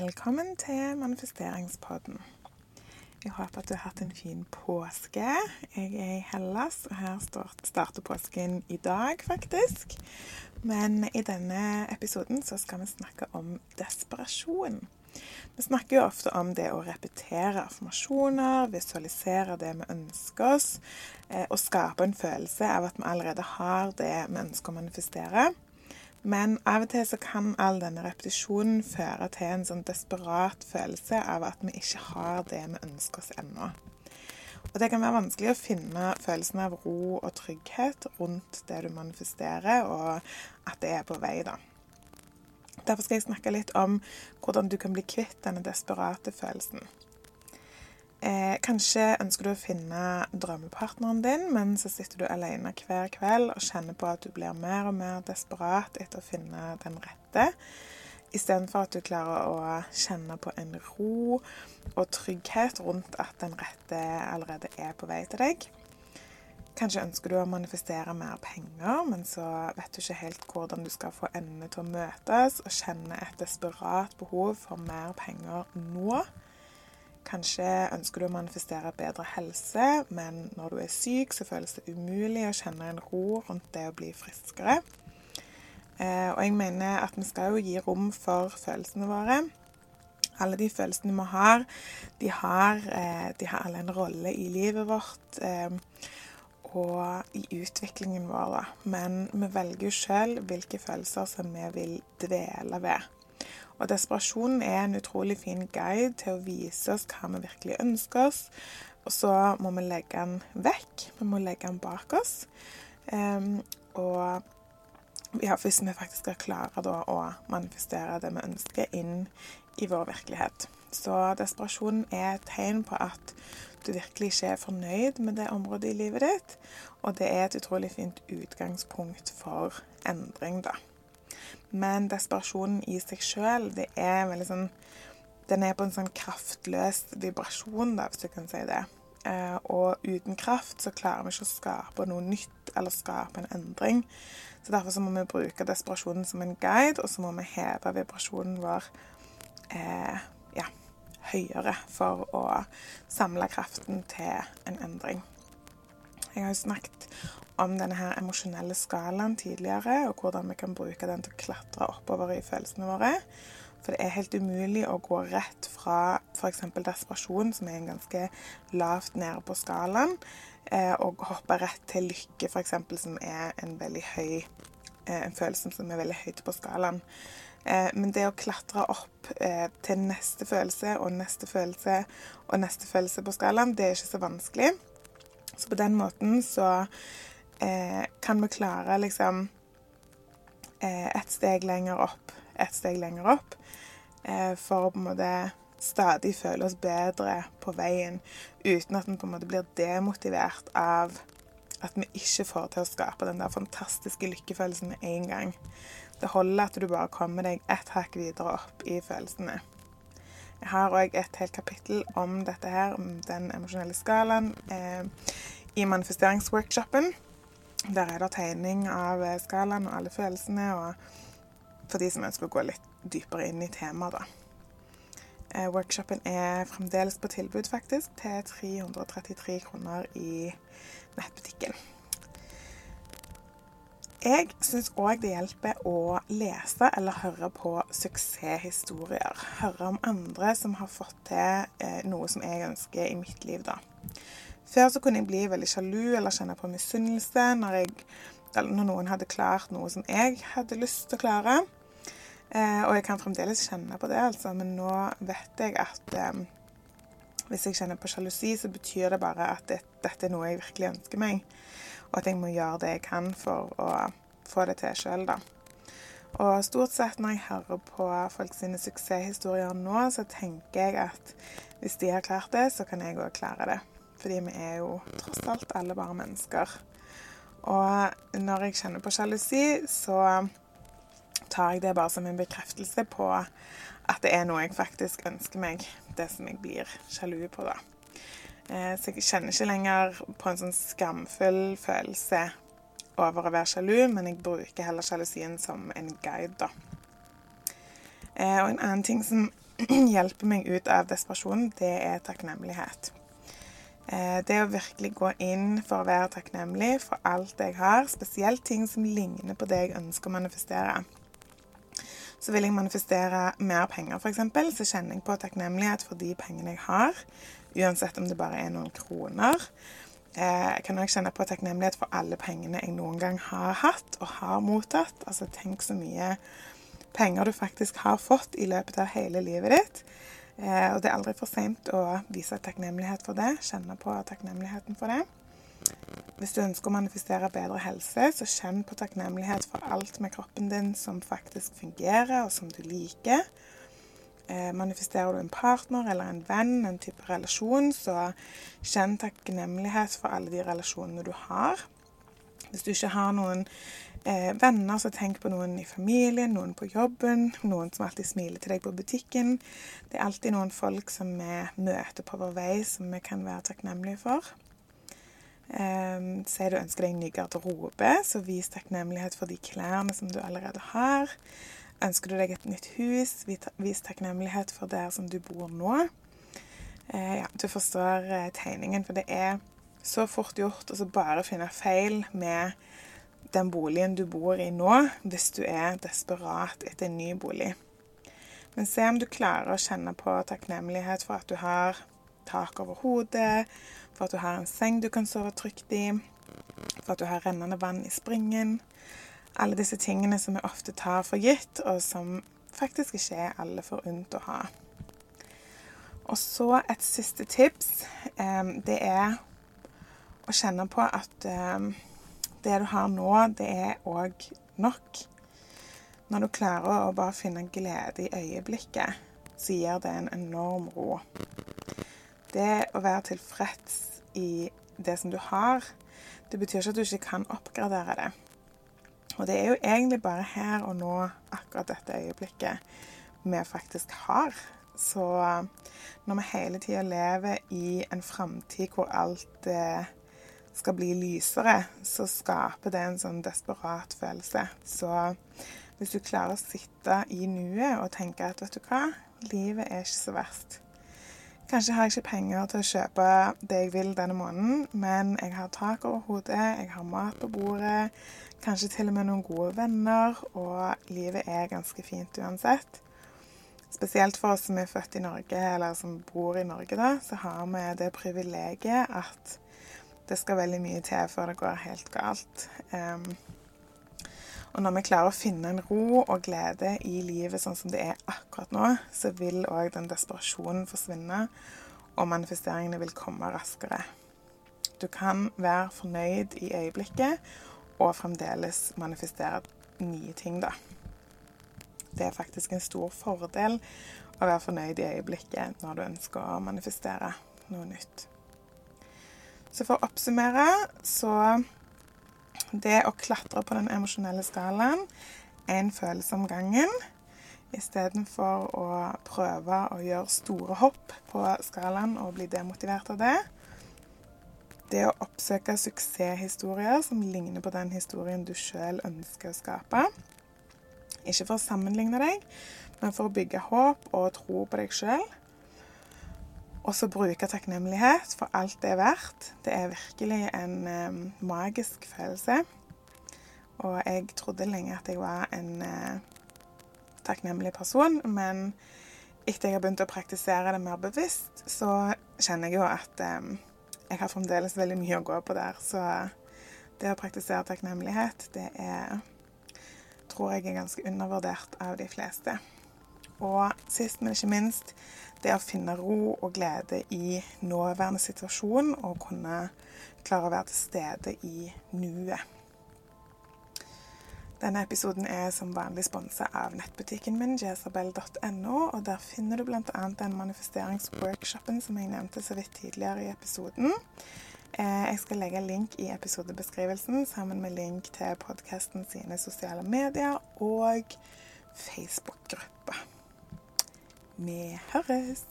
Velkommen til manifesteringspodden. Jeg håper at du har hatt en fin påske. Jeg er i Hellas, og her starter påsken i dag, faktisk. Men i denne episoden så skal vi snakke om desperasjon. Vi snakker jo ofte om det å repetere affirmasjoner, visualisere det vi ønsker oss, eh, og skape en følelse av at vi allerede har det vi ønsker å manifestere. Men av og til så kan all denne repetisjonen føre til en sånn desperat følelse av at vi ikke har det vi ønsker oss ennå. Og det kan være vanskelig å finne følelsen av ro og trygghet rundt det du manifesterer, og at det er på vei, da. Derfor skal jeg snakke litt om hvordan du kan bli kvitt denne desperate følelsen. Eh, kanskje ønsker du å finne drømmepartneren din, men så sitter du alene hver kveld og kjenner på at du blir mer og mer desperat etter å finne den rette, istedenfor at du klarer å kjenne på en ro og trygghet rundt at den rette allerede er på vei til deg. Kanskje ønsker du å manifestere mer penger, men så vet du ikke helt hvordan du skal få endene til å møtes, og kjenne et desperat behov for mer penger nå. Kanskje ønsker du å manifestere bedre helse, men når du er syk, så føles det umulig å kjenne en ro rundt det å bli friskere. Eh, og jeg mener at vi skal jo gi rom for følelsene våre. Alle de følelsene vi har, de har, eh, de har alle en rolle i livet vårt eh, og i utviklingen vår. Men vi velger jo sjøl hvilke følelser som vi vil dvele ved. Og desperasjonen er en utrolig fin guide til å vise oss hva vi virkelig ønsker oss. Og så må vi legge den vekk. Vi må legge den bak oss. Um, og ja, hvis vi faktisk skal klare da, å manifestere det vi ønsker, inn i vår virkelighet. Så desperasjonen er et tegn på at du virkelig ikke er fornøyd med det området i livet ditt. Og det er et utrolig fint utgangspunkt for endring, da. Men desperasjonen i seg sjøl, det er veldig sånn Den er på en sånn kraftløs vibrasjon, da, hvis du kan si det. Eh, og uten kraft så klarer vi ikke å skape noe nytt eller skape en endring. Så derfor så må vi bruke desperasjonen som en guide, og så må vi heve vibrasjonen vår eh, ja, høyere for å samle kraften til en endring. Jeg har jo snakket om denne her emosjonelle skalaen tidligere, og hvordan vi kan bruke den til å klatre oppover i følelsene våre. For det er helt umulig å gå rett fra f.eks. desperasjon, som er en ganske lavt nede på skalaen, eh, og hoppe rett til lykke, f.eks., som er en veldig høy eh, en følelse som er veldig høyt på skalaen. Eh, men det å klatre opp til neste følelse og neste følelse og neste følelse på skalaen, det er ikke så vanskelig. Så på den måten så eh, kan vi klare liksom eh, et steg lenger opp, et steg lenger opp, eh, for å på en måte stadig føle oss bedre på veien, uten at vi på en måte blir demotivert av at vi ikke får til å skape den der fantastiske lykkefølelsen med en gang. Det holder at du bare kommer deg ett hakk videre opp i følelsene. Jeg har òg et helt kapittel om dette her, om den emosjonelle skalaen, eh, i manifesteringsworkshopen. Der er det tegning av eh, skalaen og alle følelsene, og for de som ønsker å gå litt dypere inn i temaet, da. Eh, workshopen er fremdeles på tilbud, faktisk, til 333 kroner i nettbutikken. Jeg syns òg det hjelper å lese eller høre på suksesshistorier. Høre om andre som har fått til eh, noe som jeg ønsker i mitt liv, da. Før så kunne jeg bli veldig sjalu eller kjenne på misunnelse når, når, noen hadde klart noe som jeg hadde lyst til å klare. Eh, og jeg kan fremdeles kjenne på det, altså, men nå vet jeg at eh, hvis jeg kjenner på sjalusi, så betyr det bare at det, dette er noe jeg virkelig ønsker meg og at jeg må gjøre det jeg kan for å få det til sjøl, da. Og stort sett når jeg hører på folk sine suksesshistorier nå, så tenker jeg at hvis de har klart det, så kan jeg òg klare det. Fordi vi er jo tross alt alle bare mennesker. Og når jeg kjenner på sjalusi, så tar jeg det bare som en bekreftelse på at det er noe jeg faktisk ønsker meg. Det som jeg blir sjalu på, da. Eh, så jeg kjenner ikke lenger på en sånn skamfull følelse over å være sjalu, men jeg bruker heller sjalusien som en guide, da. Eh, og en annen ting som hjelper meg ut av desperasjon, det er takknemlighet. Eh, det å virkelig gå inn for å være takknemlig for alt jeg har, spesielt ting som ligner på det jeg ønsker å manifestere. Så vil jeg manifestere mer penger, f.eks., så kjenner jeg på takknemlighet for de pengene jeg har, uansett om det bare er noen kroner. Eh, jeg kan òg kjenne på takknemlighet for alle pengene jeg noen gang har hatt og har mottatt. Altså tenk så mye penger du faktisk har fått i løpet av hele livet ditt. Eh, og det er aldri for seint å vise takknemlighet for det. Kjenne på takknemligheten for det. Hvis du ønsker å manifestere bedre helse, så kjenn på takknemlighet for alt med kroppen din som faktisk fungerer, og som du liker. Eh, manifesterer du en partner eller en venn, en type relasjon, så kjenn takknemlighet for alle de relasjonene du har. Hvis du ikke har noen eh, venner, så tenk på noen i familien, noen på jobben, noen som alltid smiler til deg på butikken. Det er alltid noen folk som vi møter på vår vei, som vi kan være takknemlige for. Um, si du ønsker deg en ny garderobe, så vis takknemlighet for de klærne som du allerede har. Ønsker du deg et nytt hus, vis takknemlighet for der som du bor nå. Uh, ja, du forstår uh, tegningen, for det er så fort gjort å bare finne feil med den boligen du bor i nå, hvis du er desperat etter en ny bolig. Men se om du klarer å kjenne på takknemlighet for at du har tak over hodet, for at du har en seng du kan sove trygt i, for at du har rennende vann i springen. Alle disse tingene som vi ofte tar for gitt, og som faktisk ikke er alle forunt å ha. Og så et siste tips. Det er å kjenne på at det du har nå, det er òg nok. Når du klarer å bare finne glede i øyeblikket, så gir det en enorm ro. Det å være tilfreds i det som du har, det betyr ikke at du ikke kan oppgradere det. Og det er jo egentlig bare her og nå, akkurat dette øyeblikket, vi faktisk har. Så når vi hele tida lever i en framtid hvor alt eh, skal bli lysere, så skaper det en sånn desperat følelse. Så hvis du klarer å sitte i nuet og tenke at vet du hva, livet er ikke så verst. Kanskje har jeg ikke penger til å kjøpe det jeg vil denne måneden, men jeg har tak over hodet, jeg har mat på bordet, kanskje til og med noen gode venner, og livet er ganske fint uansett. Spesielt for oss som er født i Norge, eller som bor i Norge, da, så har vi det privilegiet at det skal veldig mye til før det går helt galt. Um, og når vi klarer å finne en ro og glede i livet sånn som det er akkurat nå, så vil òg den desperasjonen forsvinne, og manifesteringene vil komme raskere. Du kan være fornøyd i øyeblikket og fremdeles manifestere nye ting, da. Det er faktisk en stor fordel å være fornøyd i øyeblikket når du ønsker å manifestere noe nytt. Så for å oppsummere så det å klatre på den emosjonelle skalaen en følelse om gangen, istedenfor å prøve å gjøre store hopp på skalaen og bli demotivert av det. Det å oppsøke suksesshistorier som ligner på den historien du sjøl ønsker å skape. Ikke for å sammenligne deg, men for å bygge håp og tro på deg sjøl. Og så bruke takknemlighet for alt det er verdt. Det er virkelig en eh, magisk følelse. Og jeg trodde lenge at jeg var en eh, takknemlig person, men etter jeg har begynt å praktisere det mer bevisst, så kjenner jeg jo at eh, jeg har fremdeles veldig mye å gå på der. Så det å praktisere takknemlighet, det er tror jeg er ganske undervurdert av de fleste. Og sist, men ikke minst, det å finne ro og glede i nåværende situasjon og kunne klare å være til stede i nuet. Denne episoden er som vanlig sponsa av nettbutikken min, jesabel.no, og der finner du bl.a. den manifesteringsworkshopen som jeg nevnte så vidt tidligere i episoden. Eh, jeg skal legge link i episodebeskrivelsen sammen med link til podkasten sine sosiale medier og Facebook-grupper. Vi høres!